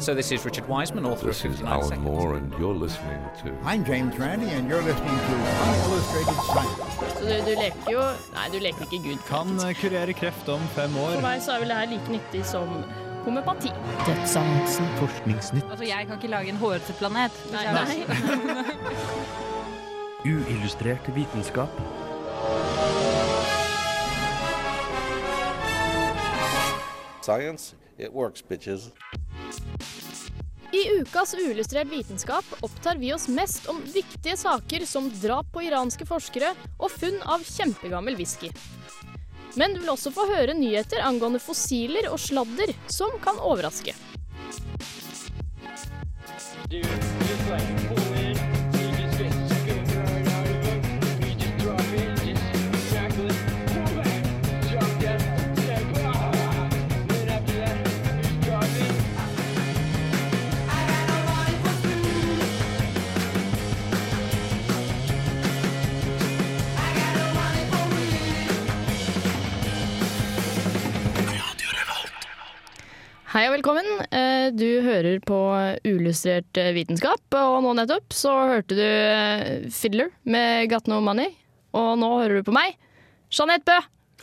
So this is Richard Wiseman, author This of is Alan Seconds. Moore, and you're listening to I'm James Randi, and you're listening to Unillustrated Science. Så du, du leker jo Nei, du leker ikke Gud. Kan eh, kurere kreft om fem For meg så er vel det her like nyttig som homøopati. Forskningsnytt. Altså, jeg kan ikke lage en hårete planet. Nei, nei. Uillustrert vitenskap. Science, it works, bitches. I ukas Uillustrert vitenskap opptar vi oss mest om viktige saker som drap på iranske forskere og funn av kjempegammel whisky. Men du vil også få høre nyheter angående fossiler og sladder som kan overraske. Hei og velkommen. Eh, Du hører på Uillustrert eh, vitenskap, og nå nettopp så hørte du eh, Fiddler med Got No Money. Og nå hører du på meg, Jeanette Bø.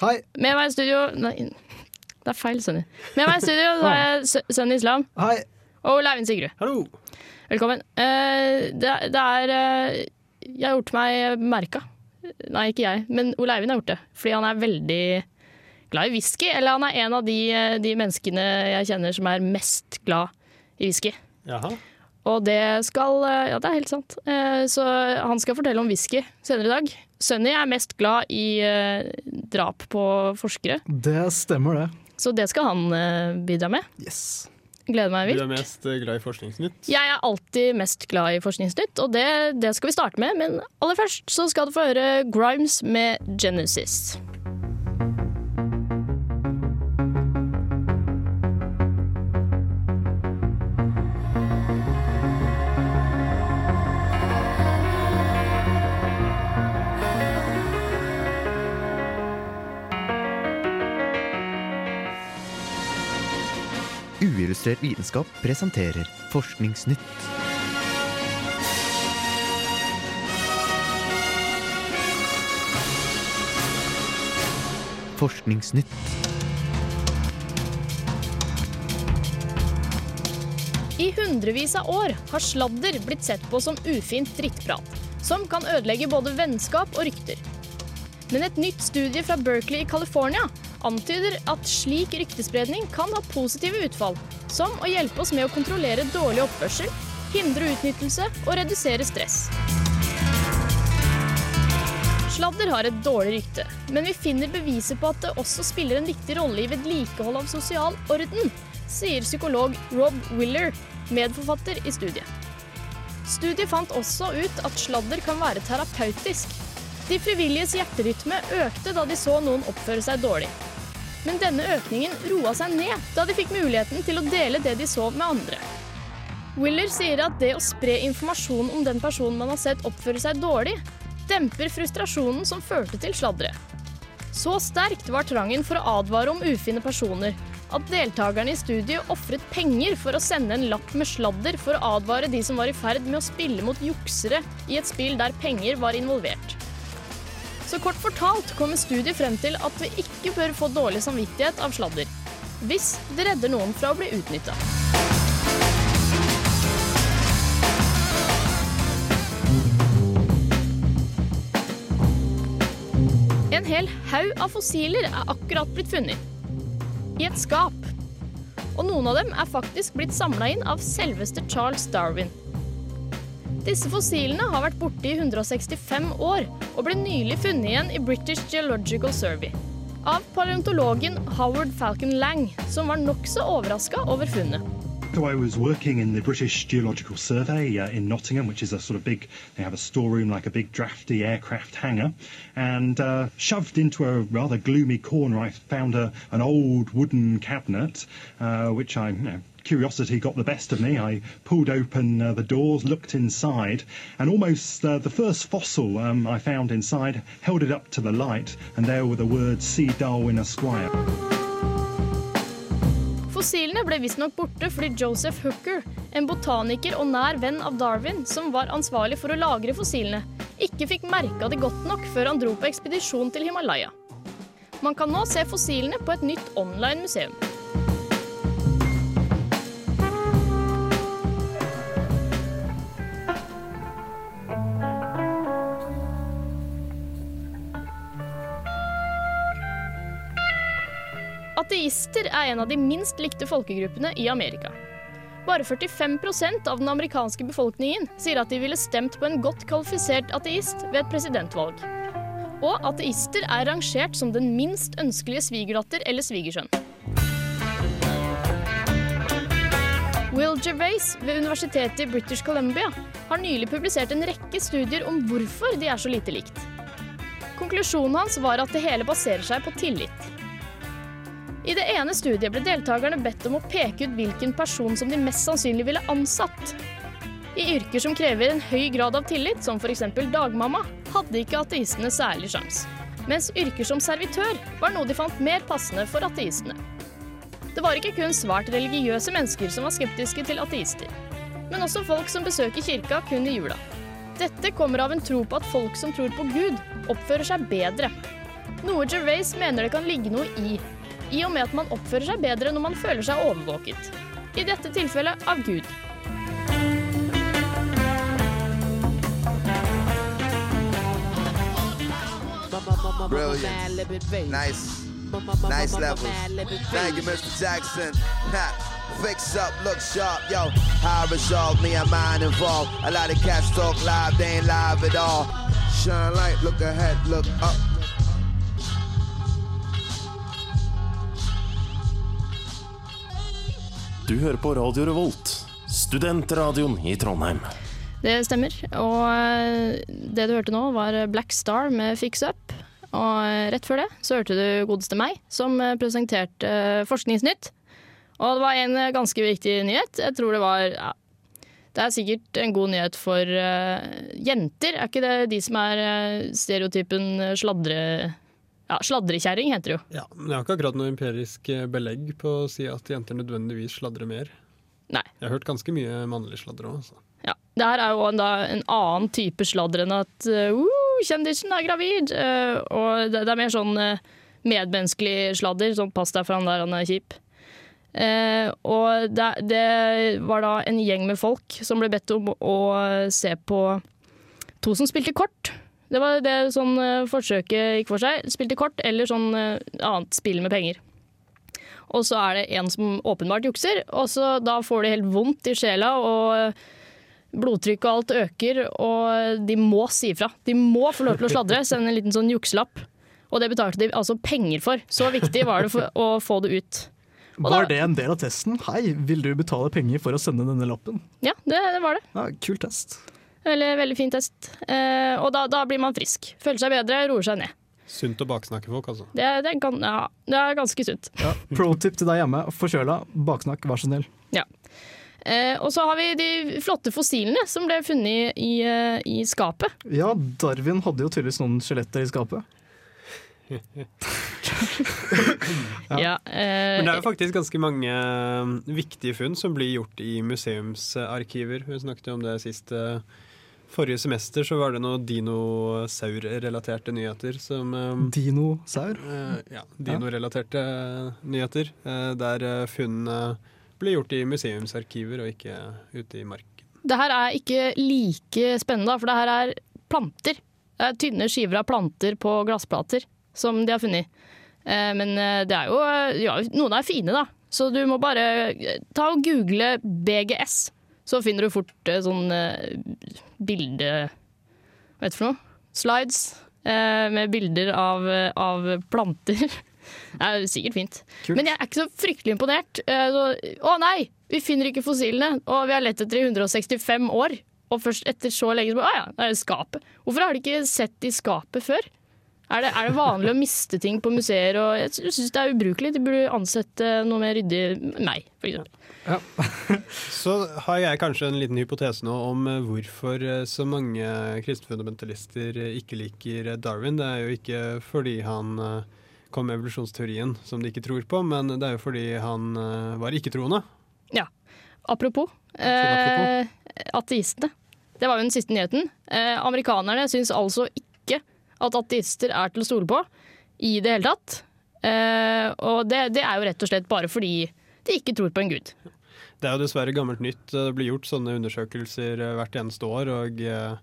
Hei. Med meg i studio Nei, det er feil, Sunny. Med meg i studio så har jeg Sø- Sunny Islam Hei. og Leivind Sigrud. Hallo. Velkommen. Eh, Det, det er Jeg har gjort meg merka. Nei, ikke jeg, men Ole Eivind har gjort det. Fordi han er veldig glad i whisky. Eller han er en av de, eh, de menneskene jeg kjenner som er mest glad i whisky. Jaha. Og det skal eh, Ja, det er helt sant. Eh, Så han skal fortelle om whisky senere i dag. Sunny er mest glad i drap på forskere, Det stemmer, det. så det skal han bidra med. Yes. Gleder meg Du er mest glad i Forskningsnytt. Jeg er alltid mest glad i Forskningsnytt, og det, det skal vi starte med. Men aller først så skal du få høre Grimes med Genesis. Uillustrert vitenskap presenterer Forskningsnytt. Forskningsnytt. I hundrevis av år har sladder blitt sett på som ufint drittprat, som kan ødelegge både vennskap og rykter. Men et nytt studie fra Berkeley i California antyder at slik ryktespredning kan ha positive utfall, som å hjelpe oss med å kontrollere dårlig oppførsel, hindre utnyttelse og redusere stress. Sladder har et dårlig rykte, men vi finner beviser på at det også spiller en viktig rolle i vedlikehold av sosial orden, sier psykolog Rob Willer, medforfatter i studiet. Studiet fant også ut at sladder kan være terapeutisk. De frivilliges hjerterytme økte da de så noen oppføre seg dårlig. Men denne økningen roa seg ned da de fikk muligheten til å dele det de så med andre. Willer sier at det å spre informasjon om den personen man har sett oppføre seg dårlig, demper frustrasjonen som førte til sladderet. Så sterkt var trangen for å advare om ufine personer at deltakerne i studiet ofret penger for å sende en lapp med sladder for å advare de som var i ferd med å spille mot juksere i et spill der penger var involvert. Så kort fortalt kommer studiet frem til at vi ikke bør få dårlig samvittighet av sladder, hvis det redder noen fra å bli utnytta. En hel haug av fossiler er akkurat blitt funnet. I et skap. Og noen av dem er faktisk blitt samla inn av selveste Charles Darwin. Disse fossilene har vært borte i 165 år, og ble nylig funnet igjen i British Geological Survey. Av paleontologen Howard Falcon Lang, som var nokså overraska over funnet. So I was working in the British Geological Survey uh, in Nottingham, which is a sort of big, they have a storeroom like a big drafty aircraft hangar. And uh, shoved into a rather gloomy corner, I found a, an old wooden cabinet, uh, which I, you know, curiosity got the best of me. I pulled open uh, the doors, looked inside, and almost uh, the first fossil um, I found inside held it up to the light, and there were the words C. Darwin Esquire. Fossilene ble visstnok borte fordi Joseph Hooker, en botaniker og nær venn av Darwin, som var ansvarlig for å lagre fossilene, ikke fikk merka det godt nok før han dro på ekspedisjon til Himalaya. Man kan nå se fossilene på et nytt online museum. Ateister er en av de minst likte folkegruppene i Amerika. Bare 45% av den amerikanske befolkningen sier at de ville stemt på en godt kvalifisert ateist ved et presidentvalg. Og ateister er rangert som den minst ønskelige svigerdatter eller svigersønn. Will Gervais ved Universitetet i British Columbia har nylig publisert en rekke studier om hvorfor de er så lite likt. Konklusjonen hans var at det hele baserer seg på tillit. I det ene studiet ble deltakerne bedt om å peke ut hvilken person som de mest sannsynlig ville ansatt. I yrker som krever en høy grad av tillit, som f.eks. dagmamma, hadde ikke ateistene særlig sjans. Mens yrker som servitør var noe de fant mer passende for ateistene. Det var ikke kun svært religiøse mennesker som var skeptiske til ateister, men også folk som besøker kirka kun i jula. Dette kommer av en tro på at folk som tror på Gud, oppfører seg bedre. Noe Gervais mener det kan ligge noe i, i og med at man oppfører seg bedre når man føler seg overvåket. I dette tilfellet av Gud. Brilliant. Nice. Nice levels. Thank you, Mr. Jackson. Fix up, look sharp, yo. I resolve me, I'm mind involved. A lot of cats talk live, they ain't live at all. Shine light, look ahead, look up. Du hører på Radio Revolt, studentradioen i Trondheim. Det stemmer. Og eh, det du hørte nå, var Black Star med Fix Up. Og eh, rett før det så hørte du godeste meg, som eh, presenterte Forskningsnytt. Og det var en ganske viktig nyhet. Jeg tror det var ja, Det er sikkert en god nyhet for uh, jenter. Er ikke det de som er stereotypen sladre... Ja, sladrekjerring heter det jo. Ja, men jeg har ikke akkurat noe empirisk belegg på å si at jenter nødvendigvis sladrer mer. Nei. Jeg har hørt ganske mye mannlig sladder òg. Altså. Ja. Det her er jo en, da, en annen type sladder enn at uh, kjendisen er gravid. Uh, og det, det, er mer sånn uh, medmenneskelig sladder. Sånn pass deg for han der, han er kjip. Uh, og det, det, var da en gjeng med folk som ble bedt om å se på to som spilte kort. Det var det sånn uh, forsøket gikk for seg. Spilte kort eller sånn uh, annet spill med penger. Og så er det en som åpenbart jukser, og så da får de helt vondt i sjela, og blodtrykket og alt øker, og de må si ifra. De må få lov til å sladre, sende en liten sånn jukselapp. Og det betalte de altså penger for. Så viktig var det for å få det ut. Og var da, det en del av testen? Hei, vil du betale penger for å sende denne lappen? Ja, det, det var det. Ja, Kul test. Veldig, veldig fin test. Eh, og da, da, blir man frisk. Føler seg bedre, roer seg ned. Sunt å baksnakke folk, altså. Det, det, kan, ja, det er ganske sunt. Ja. Pro tip til deg hjemme. Forkjøla, baksnakk, vær så snill. Ja. Eh, og så har vi de flotte fossilene som ble funnet i, uh, i skapet. Ja, Darwin hadde jo tydeligvis noen skjeletter i skapet. ja. ja eh, Men det er jo faktisk ganske mange um, viktige funn som blir gjort i museumsarkiver. Vi snakket jo om det sist. Uh, forrige semester så var det noen dinosaurrelaterte nyheter som um, Dinosaur? Uh, ja, dinorelaterte nyheter. Uh, der funnene ble gjort i museumsarkiver og ikke ute i marken. Det her er ikke like spennende, for det her er planter. Det er tynne skiver av planter på glassplater som de har funnet. Eh, men det er jo ja, Noen er fine, da. Så du må bare ta og google BGS. Så finner du fort sånn bilde Hva heter det for noe? Slides med bilder av, av planter. Det er sikkert fint. Kult. Men jeg er ikke så fryktelig imponert. Så, å nei, vi finner ikke fossilene! Og vi har lett etter i 165 år. Og først etter så lenge så bare, Å ja, det er skapet. Hvorfor har de ikke sett i skapet før? Er det, er det, vanlig å miste ting på museer? Og jeg syns det er ubrukelig. De burde ansette noe mer ryddig meg, f.eks. Ja. så har jeg kanskje en liten hypotese nå om hvorfor så mange kristenfundamentalister ikke liker Darwin. Det er jo ikke fordi han kom med evolusjonsteorien, som de ikke tror på, men det er jo fordi han eh, var ikke-troende. Ja. Apropos, apropos. eh, ateistene. Det var jo den siste nyheten. Eh, amerikanerne syns altså ikke at ateister er til å stole på i det hele tatt. Eh, og det, det er jo rett og slett bare fordi de ikke tror på en gud. Det er jo dessverre gammelt nytt. Det blir gjort sånne undersøkelser eh, hvert eneste år, og eh,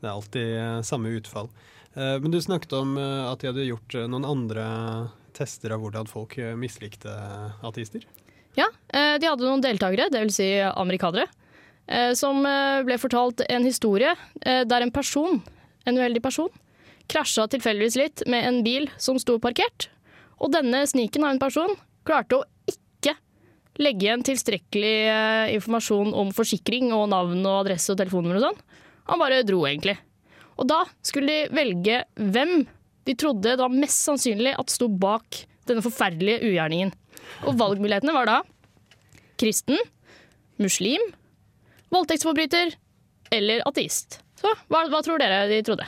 det er alltid eh, samme utfall. Eh, Men du snakket om at de hadde gjort noen andre tester av hvordan folk mislikte ateister. Ja, eh, de hadde noen deltakere, dvs. Si amerikanere, som ble fortalt en historie der en person, en uheldig person, krasja tilfeldigvis litt med en bil som sto parkert. Og denne sniken av en person klarte å ikke legge igjen tilstrekkelig eh, informasjon om forsikring og navn og adresse og telefonnummer og sånn. Han bare dro, egentlig. Og da skulle de velge hvem de trodde var mest sannsynlig at sto bak denne forferdelige ugjerningen. Og valgmulighetene var da kristen, muslim, voldtektsforbryter eller ateist. Så hva, hva tror dere de trodde?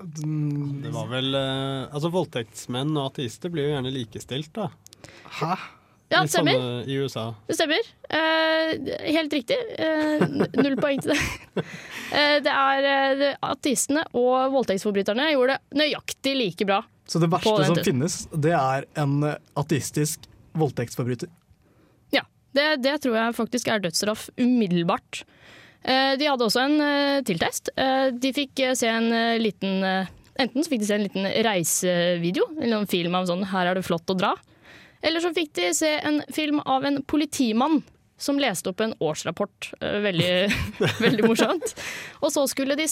Det var vel eh, Altså, voldtektsmenn og ateister blir jo gjerne likestilt, da. Hæ? Ja, det stemmer. I USA. Det stemmer. Eh, helt riktig. Eh, null poeng til det. Eh, det er eh, Ateistene og voldtektsforbryterne gjorde det nøyaktig like bra. Så det verste som tiden. finnes, det er en eh, ateistisk voldtektsforbryter. Ja, det, det tror jeg faktisk er dødsstraff umiddelbart. Eh, De hadde også en eh, tiltest. Eh, De fikk se en liten Enten så fikk de se en liten reisevideo, eller en film av sånn 'her er det flott å dra'. Eller så fikk de se en film av en politimann som leste opp en årsrapport. Veldig, veldig morsomt. Og så skulle de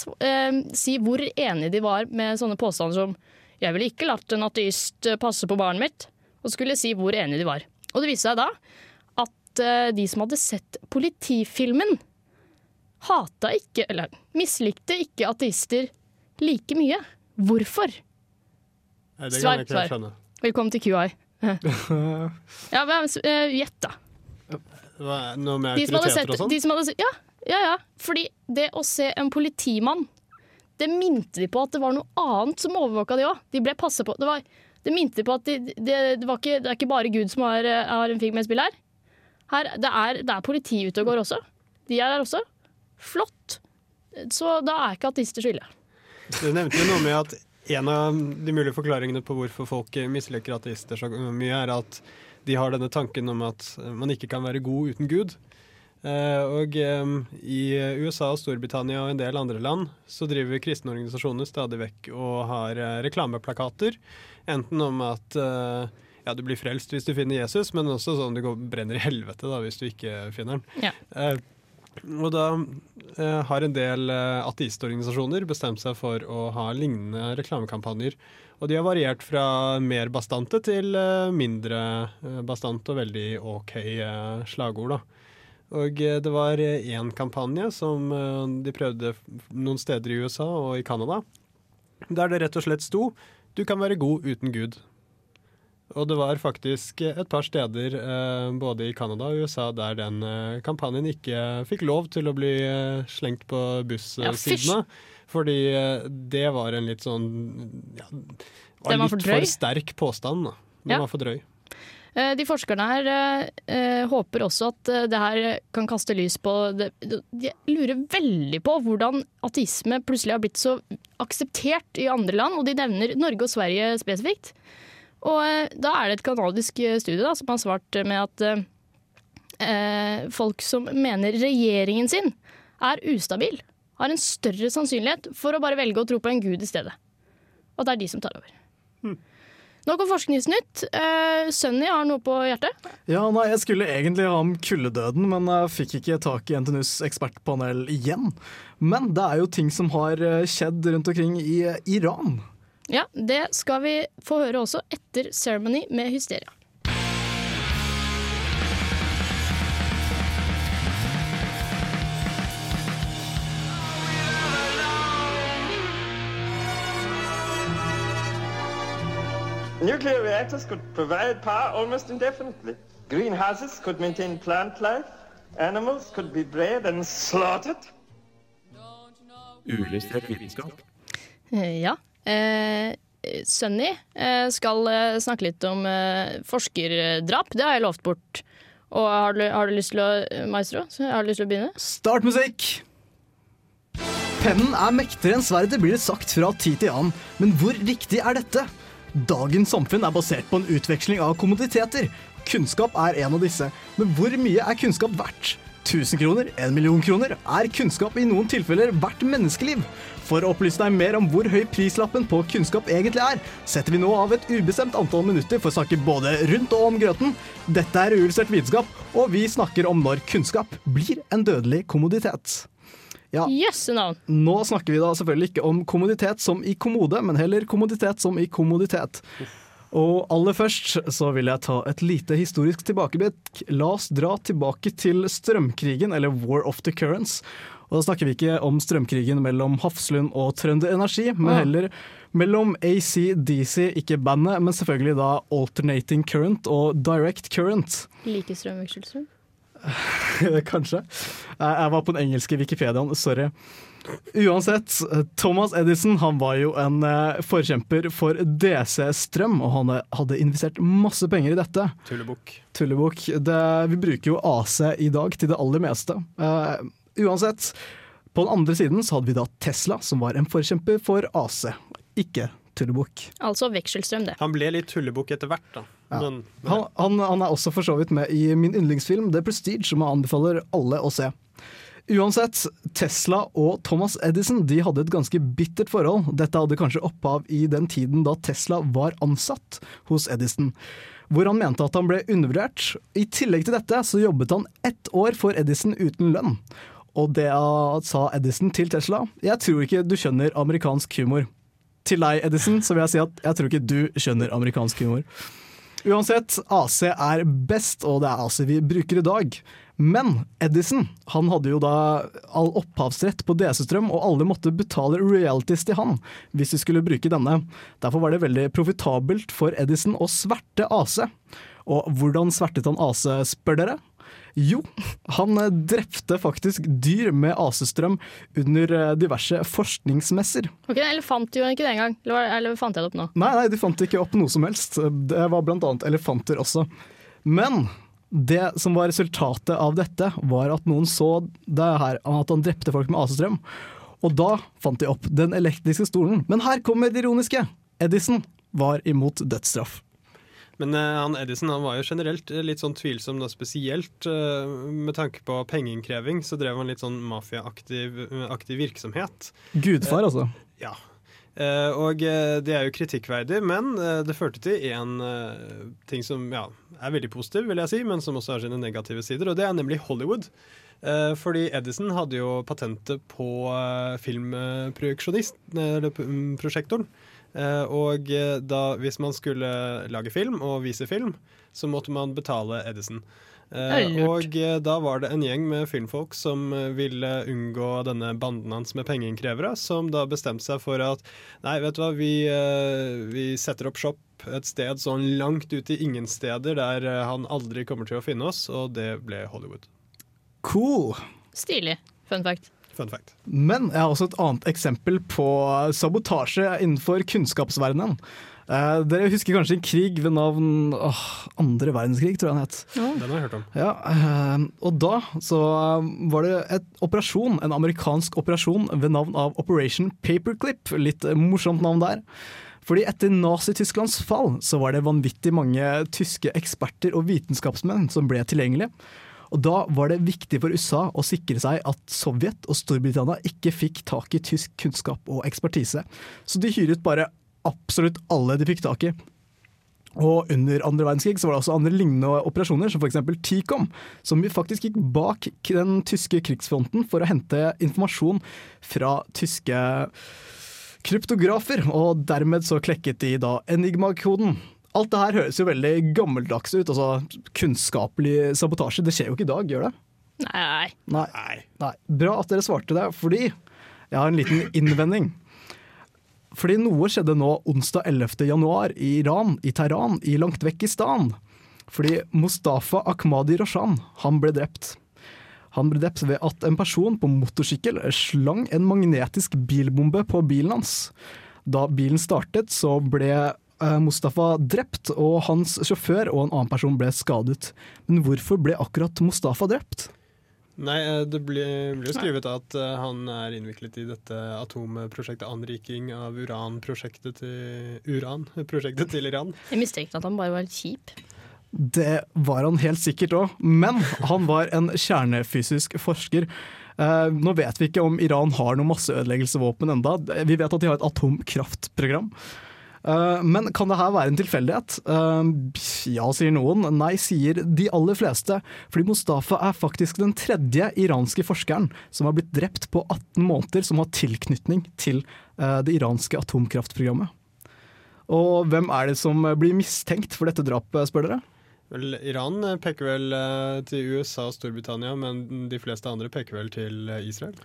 si hvor enige de var med sånne påstander som 'jeg ville ikke latt en ateist passe på barnet mitt'. Og skulle si hvor enige de var. Og det viste seg da at de som hadde sett politifilmen, hata ikke, eller mislikte ikke ateister like mye. Hvorfor? Nei, det kan jeg ikke skjønne. Velkommen til QI. ja, eh, Gjett, da. Noe med autoriteter sett, og sånn? ja, ja, ja. Fordi det å se en politimann, det minte de på at det var noe annet som overvåka de òg. De ble passa på. Det, var, det minte de på at de, det, det, var ikke, det er ikke bare Gud som har, eh, har en finger med i spill her. her det, er, det er politi ute og går også. De er der også. Flott. Så da er ikke ateister ille. Du nevnte jo noe med at en av de mulige forklaringene på hvorfor folk misliker ateister så mye, er at de har denne tanken om at man ikke kan være god uten Gud. Eh, og i USA og Storbritannia og en del andre land så driver kristne organisasjoner stadig vekk og har eh, reklameplakater. Enten om at eh, ja, du blir frelst hvis du finner Jesus, men også sånn du går, brenner i helvete da, hvis du ikke finner den. Ja. Og da eh, har en del eh, ateistorganisasjoner bestemt seg for å ha lignende reklamekampanjer. Og de har variert fra mer bastante til eh, mindre eh, bastante og veldig OK slagord. da. Og det var én kampanje som de prøvde noen steder i USA og i Canada, der det rett og slett sto 'Du kan være god uten Gud'. Og det var faktisk et par steder, eh, både i Canada og USA, der den eh, kampanjen ikke fikk lov til å bli eh, slengt på bussidene. fordi det var en litt sånn ja, var litt for for sterk påstand. da. Den Ja. var for drøy. De forskerne her eh, håper også at det her kan kaste lys på det. De lurer veldig på hvordan ateisme plutselig har blitt så akseptert i andre land, og de nevner Norge og Sverige spesifikt. Og eh, da er det et kanadisk eh, studie da, som har svart med at eh, eh, folk som mener regjeringen sin er ustabil, har en større sannsynlighet for å bare velge å tro på en gud i stedet. Og det er de som tar over. Nok om Forskningsnytt. Eh, Sunny har noe på hjertet. Ja, nei, Jeg skulle egentlig ha om kuldedøden, men jeg fikk ikke tak i NTNUs ekspertpanel igjen. Men det er jo ting som har skjedd rundt omkring i Iran. Ja, Det skal vi få høre også etter Ceremony med Hysteria. Nuclear reactors could provide power almost indefinitely. Greenhouses could maintain plant life. Animals could be bred and slaughtered. Uillustrert vitenskap. Eh, Ja. Eh, Sunny eh, skal eh, snakke litt om eh, forskerdrap. Det har jeg lovt bort. Og har du, har du lyst til å Maestro, har du lyst til å begynne? Start musikk! Pennen er mektigere enn sverdet, blir det sagt fra tid til annen. Men hvor riktig er dette? Dagens samfunn er basert på en utveksling av kommoditeter. Kunnskap er en av disse. Men hvor mye er kunnskap verdt? 1000 kroner? 1 million kroner? Er kunnskap i noen tilfeller verdt menneskeliv? For å opplyse deg mer om hvor høy prislappen på kunnskap egentlig er, setter vi nå av et ubestemt antall minutter for å snakke både rundt og om grøten. Dette er Uillustrert vitenskap, og vi snakker om når kunnskap blir en dødelig kommoditet. Ja. Yes, no. Nå snakker vi da selvfølgelig ikke om kommoditet som i kommode, men heller kommoditet som i kommoditet. Og aller først så vil jeg ta et lite historisk tilbakeblikk. La oss dra tilbake til strømkrigen, eller War of the Currents. Og da snakker vi ikke om strømkrigen mellom Hafslund og Trønder Energi, men heller mellom ACDC, ikke bandet, men selvfølgelig da Alternating Current og Direct Current. Like strømvekselstrøm. Kanskje. Jeg var på den engelske Wikipediaen, sorry. Uansett, Thomas Edison han var jo en eh, forkjemper for DC-strøm, og han eh, hadde investert masse penger i dette. Tullebukk. Tullebukk. Det, vi bruker jo AC i dag til det aller meste. Uansett, på den andre siden så hadde vi da Tesla, som var en forkjemper for AC, ikke tullebukk. Altså vekselstrøm, det. Han ble litt tullebukk etter hvert, da. Ja. Men, Han, han, han er også for så vidt med i min yndlingsfilm The Prestige, som jeg anbefaler alle å se. Uansett, Tesla og Thomas Edison de hadde et ganske bittert forhold. Dette hadde kanskje opphav i den tiden da Tesla var ansatt hos Edison. Hvor han mente at han ble undervurdert. I tillegg til dette så jobbet han ett år for Edison uten lønn. Og det sa Edison til Tesla. Jeg tror ikke du skjønner amerikansk humor. Til deg, Edison, så vil jeg si at jeg tror ikke du skjønner amerikansk humor. Uansett, AC er best, og det er AC vi bruker i dag. Men Edison han hadde jo da all opphavsrett på DC-strøm, og alle måtte betale royalties til han hvis de skulle bruke denne. Derfor var det veldig profitabelt for Edison å sverte AC. Og hvordan svertet han AC, spør dere? Jo, han eh, drepte faktisk dyr med AC-strøm under eh, diverse forskningsmesser. Ok, elefant gjorde ikke det engang. Eller, eller fant jeg det opp nå? Nei, nei, de fant ikke opp noe som helst. Det var blant annet elefanter også. Men det som var resultatet av dette, var at noen så det her, at han drepte folk med AC-strøm. Og da fant de opp den elektriske stolen. Men her kommer det ironiske. Edison var imot dødsstraff. Men eh, han Edison han var jo generelt eh, litt sånn tvilsom, da, spesielt eh, med tanke på pengeinnkreving. Så drev han litt sånn mafiaaktiv eh, virksomhet. Gudfar, altså. Ja. Og det er jo kritikkverdig, men det førte til én ting som ja, er veldig positiv, vil jeg si, men som også har sine negative sider, og det er nemlig Hollywood. Fordi Edison hadde jo patentet på uh, Eh, og eh, da, hvis man skulle lage film og vise film, så måtte man betale Edison. Eh, og da var det en gjeng med filmfolk som ville unngå denne banden hans med pengeinnkrevere, som da bestemte seg for at nei, vet du hva, vi, vi setter opp shop et sted sånn langt ut i ingen steder der han aldri kommer til å finne oss, og det ble Hollywood. Cool. Stilig. Fun fact. Fun fact. Men jeg har også et annet eksempel på sabotasje innenfor kunnskapsverdenen. Eh, dere husker kanskje en krig ved navn åh, andre verdenskrig, tror jeg den het. Den har jeg hørt om. Ja, eh, og da så var det et operasjon, en amerikansk operasjon ved navn av Operation Paperclip. Litt morsomt navn der. Fordi etter Nazi-Tysklands fall så var det vanvittig mange tyske eksperter og vitenskapsmenn som ble tilgjengelige. Og da var det viktig for USA å sikre seg at Sovjet og Storbritannia ikke fikk tak i tysk kunnskap og ekspertise. Så de hyret bare absolutt alle de fikk tak i. Og under andre verdenskrig så var det også andre lignende operasjoner, som f.eks. TICOM, som faktisk gikk bak den tyske krigsfronten for å hente informasjon fra tyske kryptografer, og dermed så klekket de da Enigma-koden. Alt det her høres jo veldig gammeldags ut, altså kunnskapelig sabotasje. Det skjer jo ikke i dag, gjør det? Nei. Nei. Nei. Bra at dere svarte det, fordi jeg har en liten innvending. Fordi noe skjedde nå onsdag 11. januar i Iran, i Teheran, i langt vekk i stan. Fordi Mustafa Akhmadi Roshan, han ble drept. Han ble drept ved at en person på motorsykkel slang en magnetisk bilbombe på bilen hans. Da bilen startet, så ble Mustafa drept, og hans sjåfør og en annen person ble skadet. Men hvorfor ble akkurat Mustafa drept? Nei, eh, det blir ble jo skrevet at eh, han er innviklet i dette atomprosjektet anriking av uranprosjektet til uran, prosjektet til Iran. Jeg mistenkte at han bare var kjip. Det var han helt sikkert òg, men han var en kjernefysisk forsker. Eh, nå vet vi ikke om Iran har noe masseødeleggelsesvåpen enda. Vi vet at de har et atomkraftprogram. Eh, men kan det her være en tilfeldighet? Eh, ja, sier noen. Nei, sier de aller fleste. Fordi Mustafa er faktisk den tredje iranske forskeren som har blitt drept på 18 måneder, som har tilknytning til eh, det iranske atomkraftprogrammet. Og hvem er det som blir mistenkt for dette drapet, spør dere? Vel, Iran peker vel til USA og Storbritannia, men de fleste andre peker vel til Israel?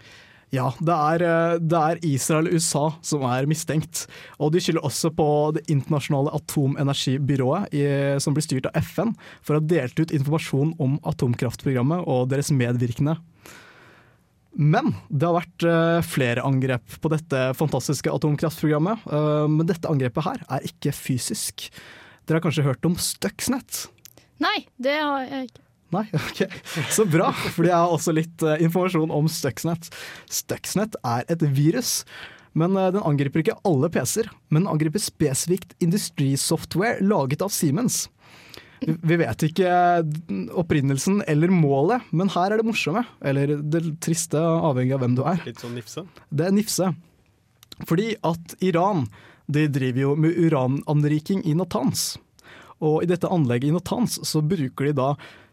Ja, det er, eh, det er Israel og USA som er mistenkt. Og de skylder også på Det internasjonale atomenergibyrået, som blir styrt av FN, for å ha delt ut informasjon om atomkraftprogrammet og deres medvirkende. Men det har vært eh, flere angrep på dette fantastiske atomkraftprogrammet. Eh, men dette angrepet her er ikke fysisk. Dere har kanskje hørt om Stuxnet? Nei, det har jeg ikke. Nei, ok. Så bra, fordi jeg har også litt uh, informasjon om Stuxnet. Stuxnet er et virus, men uh, den angriper ikke alle PC-er. Men den angriper spesifikt industrisoftware laget av Siemens. Vi vi vet ikke opprinnelsen eller målet, men her er det morsomme. Eller det triste, avhengig av hvem du er. Litt sånn nifse? Det er nifse. Fordi at Iran de driver jo med urananriking i Natanz. Og i dette anlegget i Natanz så bruker de da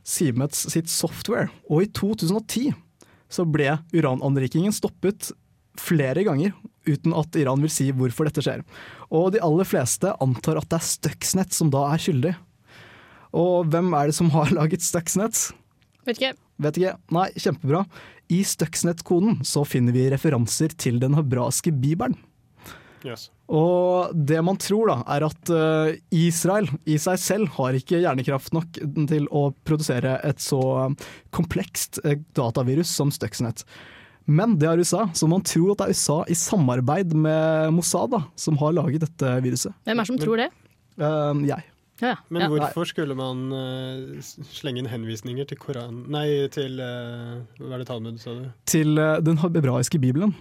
Siemens sitt software. Og i 2010 så ble urananrikingen stoppet flere ganger, uten at Iran vil si hvorfor dette skjer. Og de aller fleste antar at det er Stuxnet som da er skyldig. Og hvem er det som har laget Stuxnet? Vet ikke. Vet ikke. Nei, kjempebra. I Stuxnet-koden så finner vi referanser til den hebraiske bibelen. Yes. Og det man tror da, er at eh, Israel i seg selv har ikke hjernekraft nok til å produsere et så komplekst eh, datavirus som Stuxnet. Men det er USA, så man tror at det er USA i samarbeid med Mossad da, som har laget dette viruset. Hvem er det som tror det? Uh, jeg. Ja, Men hvorfor skulle man uh, slenge inn henvisninger til Koran... Nei, til uh, Hva er det Talmud, sa du? Til den hebraiske bibelen.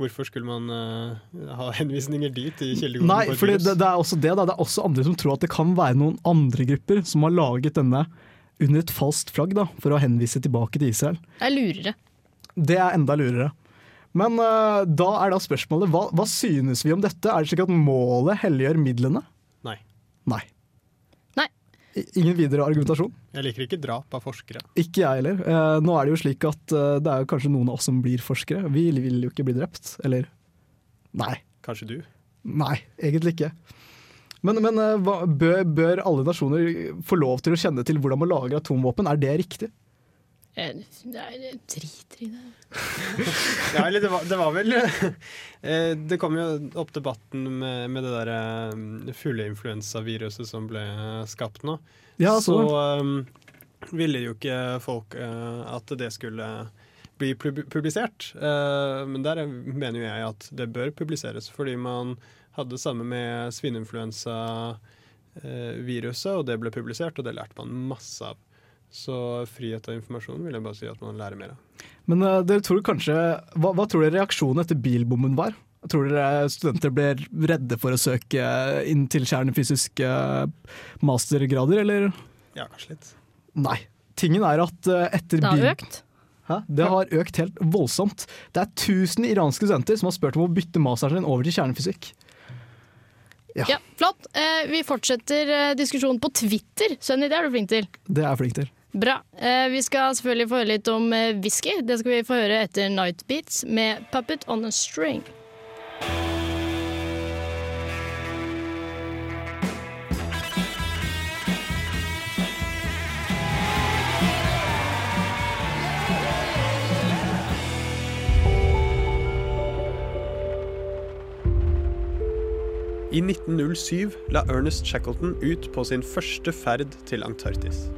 Hvorfor skulle man uh, ha henvisninger dit i? Nei, fordi det, det er også det. Da. Det er også andre som tror at det kan være noen andre grupper som har laget denne under et falskt flagg, da, for å henvise tilbake til Israel. Det er lurere. Det er enda lurere. Men uh, da er da spørsmålet, hva, hva synes vi om dette? Er det slik at målet helliggjør midlene? Nei. Nei. Ingen videre argumentasjon? Jeg liker ikke drap av forskere. Ikke jeg heller. Eh, nå er det jo slik at eh, det er jo kanskje noen av oss som blir forskere. Vi vil jo ikke bli drept. Eller Nei. Kanskje du? Nei, egentlig ikke. Men, men eh, hva, bør, bør alle nasjoner få lov til å kjenne til hvordan man lager atomvåpen? Er det riktig? Nei, jeg driter i det. Ja, eller det var, det var vel eh, Det kom jo opp debatten med, med det der eh, fugleinfluensaviruset som ble skapt nå. Ja, så så um, ville jo ikke folk uh, at det skulle bli publisert. Uh, men der mener jo jeg at det bør publiseres, fordi man hadde det samme med svineinfluensaviruset, og det ble publisert, og det lærte man masse av. Så frihet av informasjon vil jeg bare si at man lærer mer av. Men uh, dere tror kanskje, hva, hva tror dere reaksjonen etter bilbommen var? Tror dere studenter ble redde for å søke inn til kjernefysiske mastergrader, eller? Ja, kanskje litt. Nei. Tingen er at uh, etter Det har økt. Hæ? Det har økt helt voldsomt. Det er 1000 iranske studenter som har spurt om å bytte masteren sin over til kjernefysikk. Ja. Ja, flott. Eh, vi fortsetter eh, diskusjonen på Twitter. Sunny, det er du flink til. Det er jeg flink til. Bra. Eh, vi skal selvfølgelig få høre litt om eh, whisky. Det skal vi få høre etter Night Beats med Puppet on a String. I 1907 la Ernest Shackleton ut på sin første ferd til Antarktis.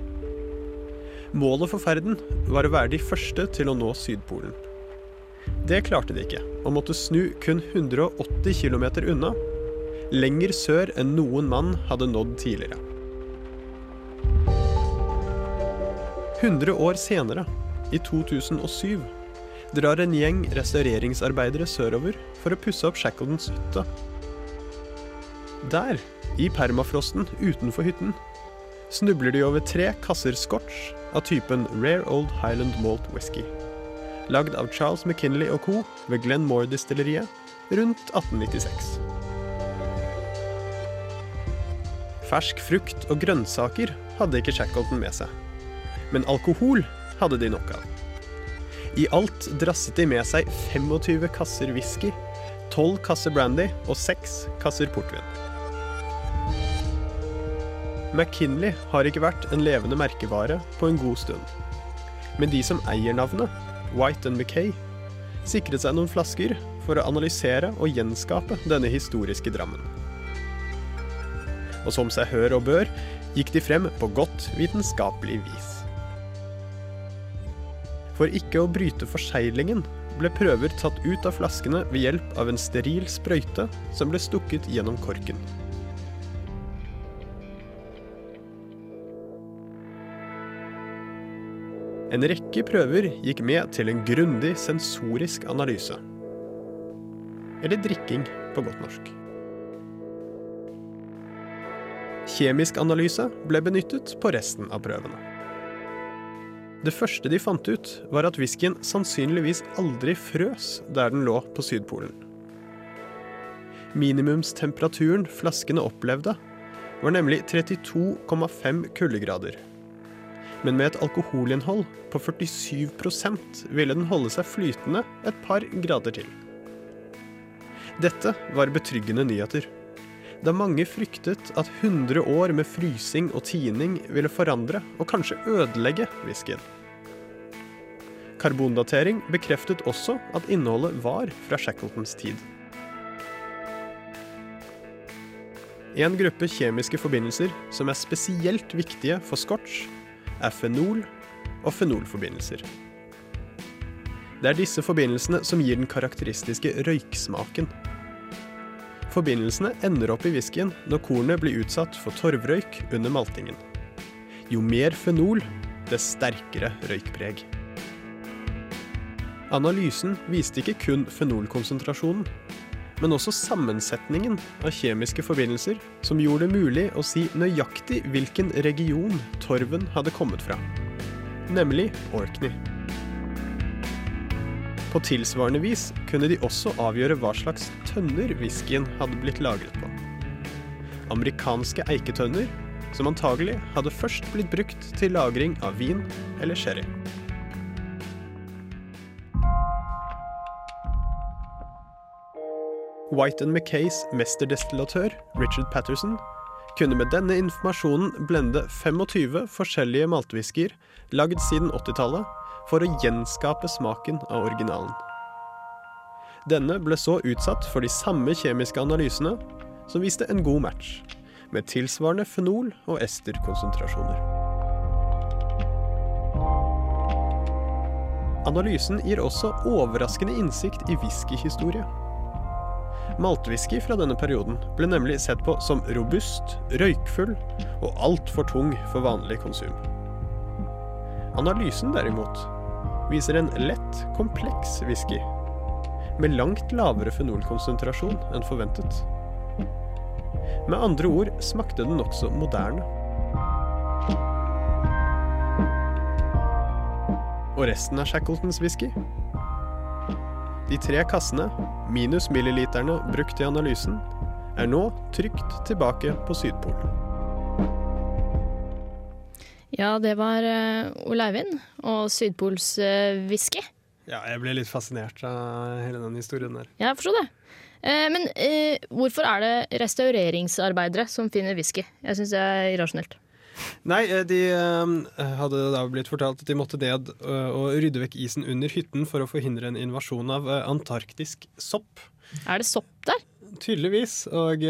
Målet for ferden var å være de første til å nå Sydpolen. Det klarte de ikke, og måtte snu kun 180 km unna. Lenger sør enn noen mann hadde nådd tidligere. 100 år senere, i 2007, drar en gjeng restaureringsarbeidere sørover for å pusse opp Shackletons hytte. Der, i permafrosten utenfor hytten, snubler de over tre kasser scotch av typen Rare Old Highland Malt Whisky. Lagd av Charles McKinley og co. ved Glenmore-distilleriet rundt 1896. Fersk frukt og grønnsaker hadde ikke Shackleton med seg. Men alkohol hadde de nok av. I alt drasset de med seg 25 kasser whisky, 12 kasser brandy og 6 kasser portvin. McKinley har ikke vært en levende merkevare på en god stund. Men de som eier navnet, White and Mackay, sikret seg noen flasker for å analysere og gjenskape denne historiske drammen. Og som seg hør og bør, gikk de frem på godt vitenskapelig vis. For ikke å bryte forseglingen ble prøver tatt ut av flaskene ved hjelp av en steril sprøyte som ble stukket gjennom korken. En rekke prøver gikk med til en grundig sensorisk analyse. Eller drikking, på godt norsk. Kjemisk analyse ble benyttet på resten av prøvene. Det første de fant ut, var at whiskyen sannsynligvis aldri frøs der den lå på Sydpolen. Minimumstemperaturen flaskene opplevde, var nemlig 32,5 kuldegrader. Men med et alkoholinnhold på 47% ville den holde seg flytende et par grader til. Dette var betryggende nyheter, da mange fryktet at 100 år med frysing og tining ville forandre og kanskje ødelegge whiskyen. Karbondatering bekreftet også at innholdet var fra Shackletons tid. En gruppe kjemiske forbindelser som er spesielt viktige for scotch, er fenol og fenolforbindelser. Det er disse forbindelsene som gir den karakteristiske røyksmaken. Forbindelsene ender opp i whiskyen når kornet blir utsatt for torvrøyk under maltingen. Jo mer fenol, dess sterkere røykpreg. Analysen viste ikke kun fenolkonsentrasjonen, men også sammensetningen av kjemiske forbindelser som gjorde det mulig å si nøyaktig hvilken region torven hadde kommet fra, nemlig Orkney. På tilsvarende vis kunne de også avgjøre hva slags tønner whiskyen hadde blitt lagret på. Amerikanske eiketønner, som antagelig hadde først blitt brukt til lagring av vin eller sherry. White Mackays mesterdestillatør, Richard Patterson, kunne med denne informasjonen blende 25 forskjellige maltwhiskyer lagd siden 80-tallet for å gjenskape smaken av originalen. Denne ble så utsatt for de samme kjemiske analysene, som viste en god match, med tilsvarende fenol- og esterkonsentrasjoner. Analysen gir også overraskende innsikt i whiskyhistorie. Maltwhisky fra denne perioden ble nemlig sett på som robust, røykfull og altfor tung for vanlig konsum. Analysen derimot viser en lett, kompleks whisky med langt lavere fenolkonsentrasjon enn forventet. Med andre ord smakte den nokså moderne. Og resten av Shackletons whisky de tre kassene, minus milliliterne brukt i analysen, er nå trygt tilbake på Sydpolen. Ja, det var uh, Ole Eivind og sydpolswhisky. uh. Ja, jeg ble litt fascinert av hele den historien der. Ja, jeg forsto det. Uh, men hvorfor er det restaureringsarbeidere som finner whisky? Jeg syns det er irrasjonelt. Nei, de hadde da blitt fortalt at de måtte ned og rydde vekk isen under hytten for å forhindre en invasjon av antarktisk sopp. Er det sopp der? Tydeligvis. Og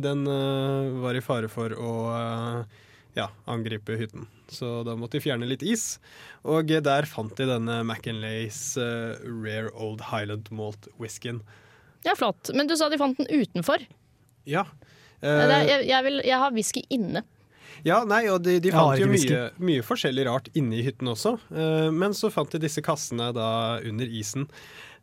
den var i fare for å ja, angripe hytten. Så da måtte de fjerne litt is. Og eh, der fant de denne Macanlays uh, Rare Old Highland Malt whiskyen. Ja, flott. Men du sa de fant den utenfor. Ja. Eh, jeg, jeg, vil, jeg har whisky inne. Ja, nei, og de, de fant jo mye, mye forskjellig rart inne i hytten også. Eh, men så fant de disse kassene da under isen.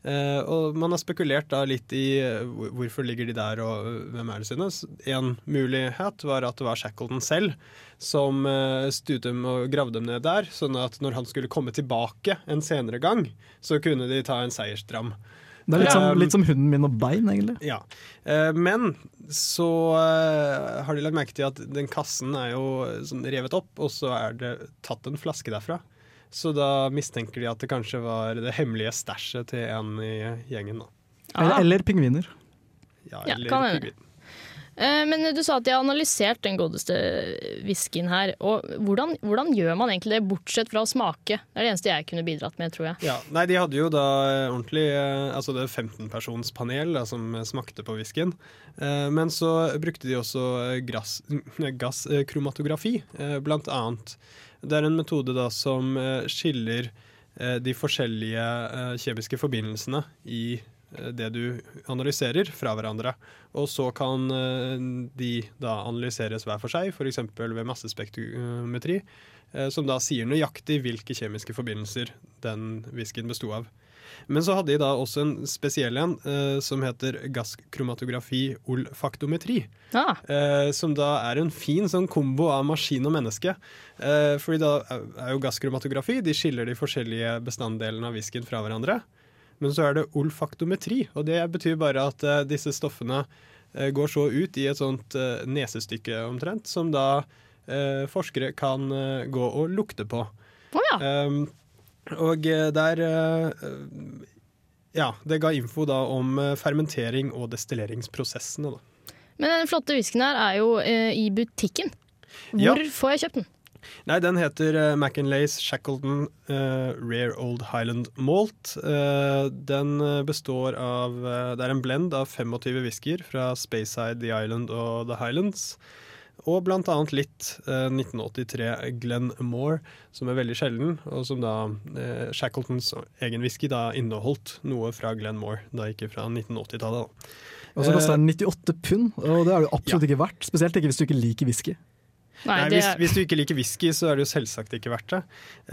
Eh, og man har spekulert da litt i eh, hvorfor ligger de der, og hvem er det sine. En mulighet var at det var Shackleton selv som uh, dem og gravde dem ned der, sånn at når han skulle komme tilbake en senere gang, så kunne de ta en seiersdram. Det er litt som, litt som hunden min og bein, egentlig. ja. Eh, men så eh, har de lagt merke til at den kassen er jo sånn revet opp, og så er det tatt en flaske derfra. Så da mistenker de at det kanskje var det hemmelige stæsjet til en i gjengen. Da. Eller, eller pingviner. Ja, eller ja, hende. Eh, Men du sa at de har analysert den godeste whiskyen her. Og hvordan, hvordan gjør man egentlig det, bortsett fra å smake? Det er det eneste jeg kunne bidratt med, tror jeg. Ja, nei, De hadde jo da eh, ordentlig eh, Altså det 15-personspanel da, som smakte på whiskyen. Men så brukte de også gasskromatografi, blant annet. Det er en metode da som skiller de forskjellige kjemiske forbindelsene i eh, det du analyserer, fra hverandre. Og så kan eh, de da analyseres hver for seg, f.eks. ved massespektrometri, eh, som da sier nøyaktig hvilke kjemiske forbindelser den whiskyen besto av. Men så hadde de da også en spesiell en eh, som heter gaskromatografi olfaktometri. Ah, Eh, som da er en fin sånn kombo av maskin og menneske. Eh, fordi da er er jo gaskromatografi De skiller de forskjellige bestanddelene av whiskyen fra hverandre. Men så er det olfaktometri, og det betyr bare at eh, disse stoffene eh, går så ut i et sånt eh, nesestykke omtrent, som da forskere kan gå og lukte på. Oh, ja. Um, og der Ja, det ga info da om fermentering og destilleringsprosessene, da. Men den flotte whiskyen her er jo i butikken. Hvor Ja. får jeg kjøpt den? Nei, den heter uh, Macanlays Shackleton uh, Rare Old Highland Malt. Uh, den eh, består av eh, Det er en blend av 25 whiskyer fra Speyside, The Island og The Highlands. Og blant annet litt eh, 1983 Glenn Moore, som er veldig sjelden, og som da eh, Shackletons egen whisky da inneholdt noe fra Glenn Moore, da ikke fra 1980-tallet. Og så koster Eh, den 98 pund, og det er det absolutt absolutt ikke verdt. Spesielt ikke hvis du ikke liker whisky. Nei, Nei, hvis, er- hvis du ikke liker whisky, så er det jo selvsagt ikke verdt det.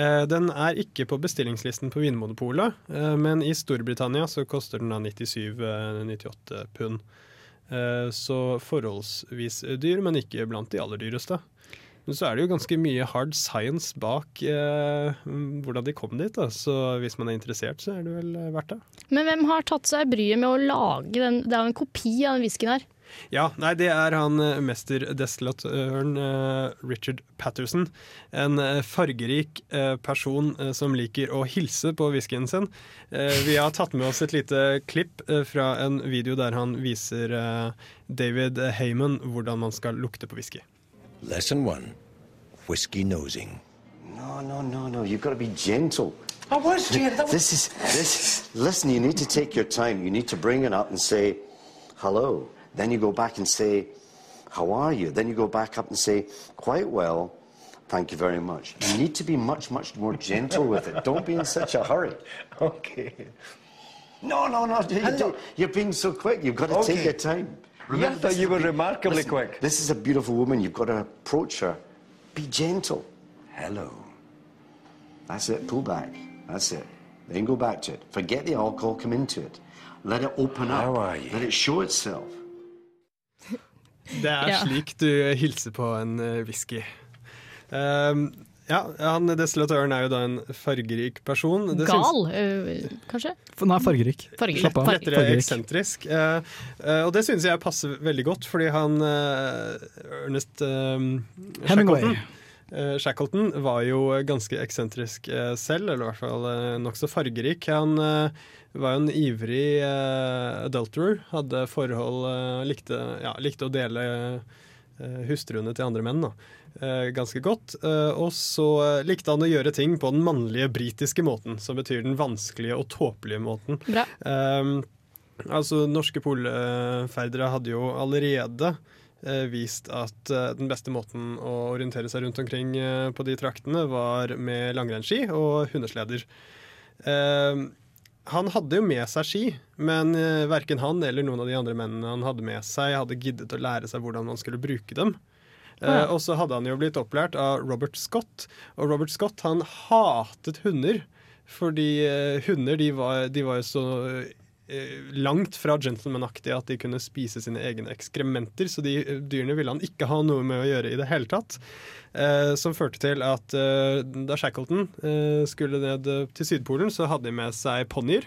Eh, den er ikke på bestillingslisten på Vinmonopolet, eh, men i Storbritannia så koster den da 97-98 pund. Eh, så forholdsvis dyr, men ikke blant de aller dyreste. Men så er det jo ganske mye hard science bak eh, hvordan de kom dit, da. så hvis man er interessert, så er det vel verdt det. Men hvem har tatt seg bryet med å lage den? Det er jo en kopi av den whiskyen her. Ja, nei, det er han Mester mesterdestillatøren eh, Richard Patterson. En eh, fargerik eh, person eh, som liker å hilse på whiskyen sin. Eh, vi har tatt med oss et lite klipp eh, fra en video der han viser eh, David Heyman hvordan man skal lukte på whisky. Lesson one whiskey nosing. No, no, no, no. You've got to be gentle. I was gentle. This is this. Listen, you need to take your time. You need to bring it up and say, "Hello." Then you go back and say, "How are you?" Then you go back up and say, "Quite well, thank you very much." You need to be much, much more gentle with it. Don't be in such a hurry. Okay. No, no, no. You, you're being so quick. You've got to Okay. take your time. Remember, this you were be- remarkably listen, quick. This is a beautiful woman. You've got to approach her. Be gentle. Hello. That's it. Pull back. That's it. Then go back to it. Forget the alcohol. Come into it. Let it open up. How are you? Let it show itself. Det er Ja. slik du hilser på en eh, whisky. Um, ja, han destillatøren er jo da en fargerik person. Det Gal, Gal, øh, kanskje? Er fargerik. Fargerik. Slapp av. Fargerik. lettere eksentrisk. Uh, uh, og det synes jeg passer veldig godt, fordi han uh, Ernest Hemingway. Shackleton, var jo ganske eksentrisk selv, eller i hvert fall nokså fargerik. Han eh, var jo en ivrig uh, adulterer, hadde forhold uh, likte, ja, likte å dele uh, hustruene til andre menn. da. ganske godt. Og så likte han å gjøre ting på den mannlige britiske måten, som betyr den vanskelige og tåpelige måten. Bra. Um, altså, norske polferdere hadde jo allerede vist at den beste måten å orientere seg rundt omkring på de traktene, var med langrennsski og hundesleder. Eh, han hadde jo med seg ski, men uh, verken han eller noen av de andre mennene han hadde med seg, hadde giddet å lære seg hvordan man skulle bruke dem. Eh, Ja. og så hadde han jo blitt opplært av Robert Scott, og Robert Scott han hatet hunder. Fordi eh, hunder de var, de var jo så eh, langt fra gentlemanaktig at de kunne spise sine egne ekskrementer, så de eh, dyrene ville han ikke ha noe med å gjøre i det hele tatt. Eh, som førte til at eh, da Shackleton eh, skulle ned eh, til Sydpolen, så hadde de med seg ponnier.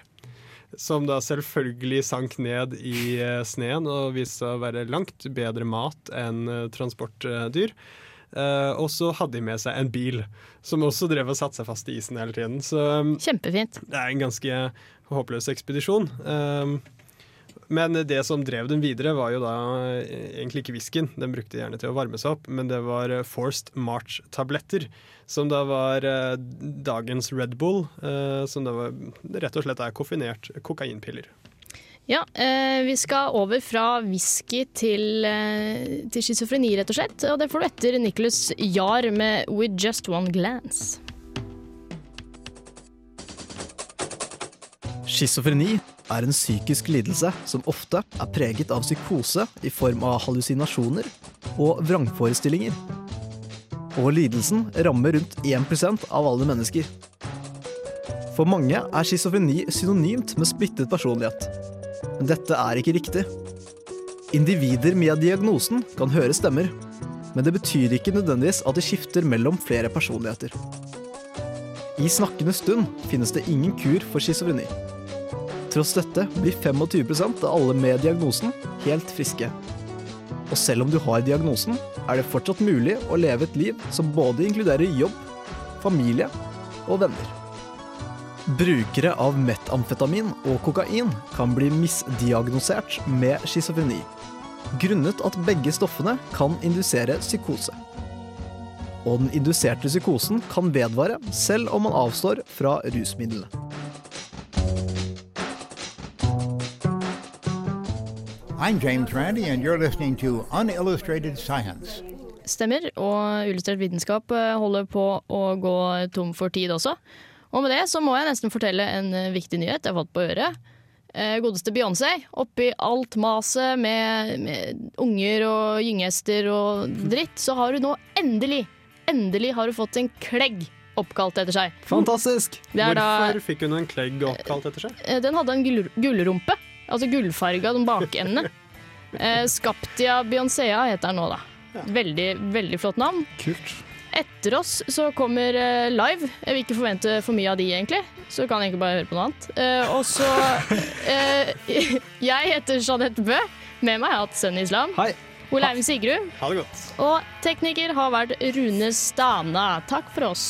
Som da selvfølgelig sank ned i eh, sneen og viste seg å være langt bedre mat enn eh, transportdyr. Eh, og så hadde de med seg en bil, som også drev og satte seg fast i isen hele tiden. Så Kjempefint. det er en ganske håpløs ekspedisjon. Um, men det som drev den videre, var jo da eh, egentlig ikke whiskyen. Den brukte de gjerne til å varme seg opp, men det var eh, Forced March-tabletter. Som da var eh, dagens Red Bull, som da var, rett og slett er koffinert kokainpiller. Ja, vi skal over fra whisky til, til schizofreni, rett og slett. Og det får du etter Nicholas Jahr med 'With Just One Glance'. Schizofreni er en psykisk lidelse som ofte er preget av psykose i form av hallusinasjoner og vrangforestillinger. Og lidelsen rammer rundt 1% av alle mennesker. For mange er schizofreni synonymt med splittet personlighet. Men dette er ikke riktig. Individer med diagnosen kan høre stemmer, men det betyr ikke nødvendigvis at de skifter mellom flere personligheter. I snakkende stund finnes det ingen kur for schizofreni. Tross dette blir 25% av alle med diagnosen helt friske. Og selv om du har diagnosen, er det fortsatt mulig å leve et liv som både inkluderer jobb, familie og venner. Brukere av metamfetamin og kokain kan bli misdiagnosert med schizofreni, grunnet at begge stoffene kan indusere psykose. Og den induserte psykosen kan vedvare selv om man avstår fra rusmidlene. I'm James Randi, and you're listening to Unillustrated Science. Stemmer, og Illustrert vitenskap eh, holder på å gå tom for tid også. Og med det så må jeg nesten fortelle en eh, viktig nyhet jeg har fått på øret. Eh, godeste Beyoncé, oppi alt maset med, med unger og gyngehester og dritt, så har hun nå endelig, endelig har hun fått en klegg oppkalt etter seg. Fantastisk! Er da, Hvorfor fikk hun en klegg oppkalt etter seg? den hadde en gull, gullrumpe, altså gullfarga, de bakendene. Eh, Skaptia Beyoncéa heter den nå, da. Veldig, veldig flott navn. Kult. Etter oss så kommer eh, Live. Jeg vil ikke forvente for mye av de, egentlig. Så kan jeg egentlig bare høre på noe annet. Eh, og så eh, Jeg heter Jeanette Bø. Med meg har jeg hatt Sunny Islam. Hei. Ole Eivind Sigrud. Ha det godt. Og tekniker har vært Rune Stana. Takk for oss.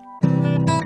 Thank you.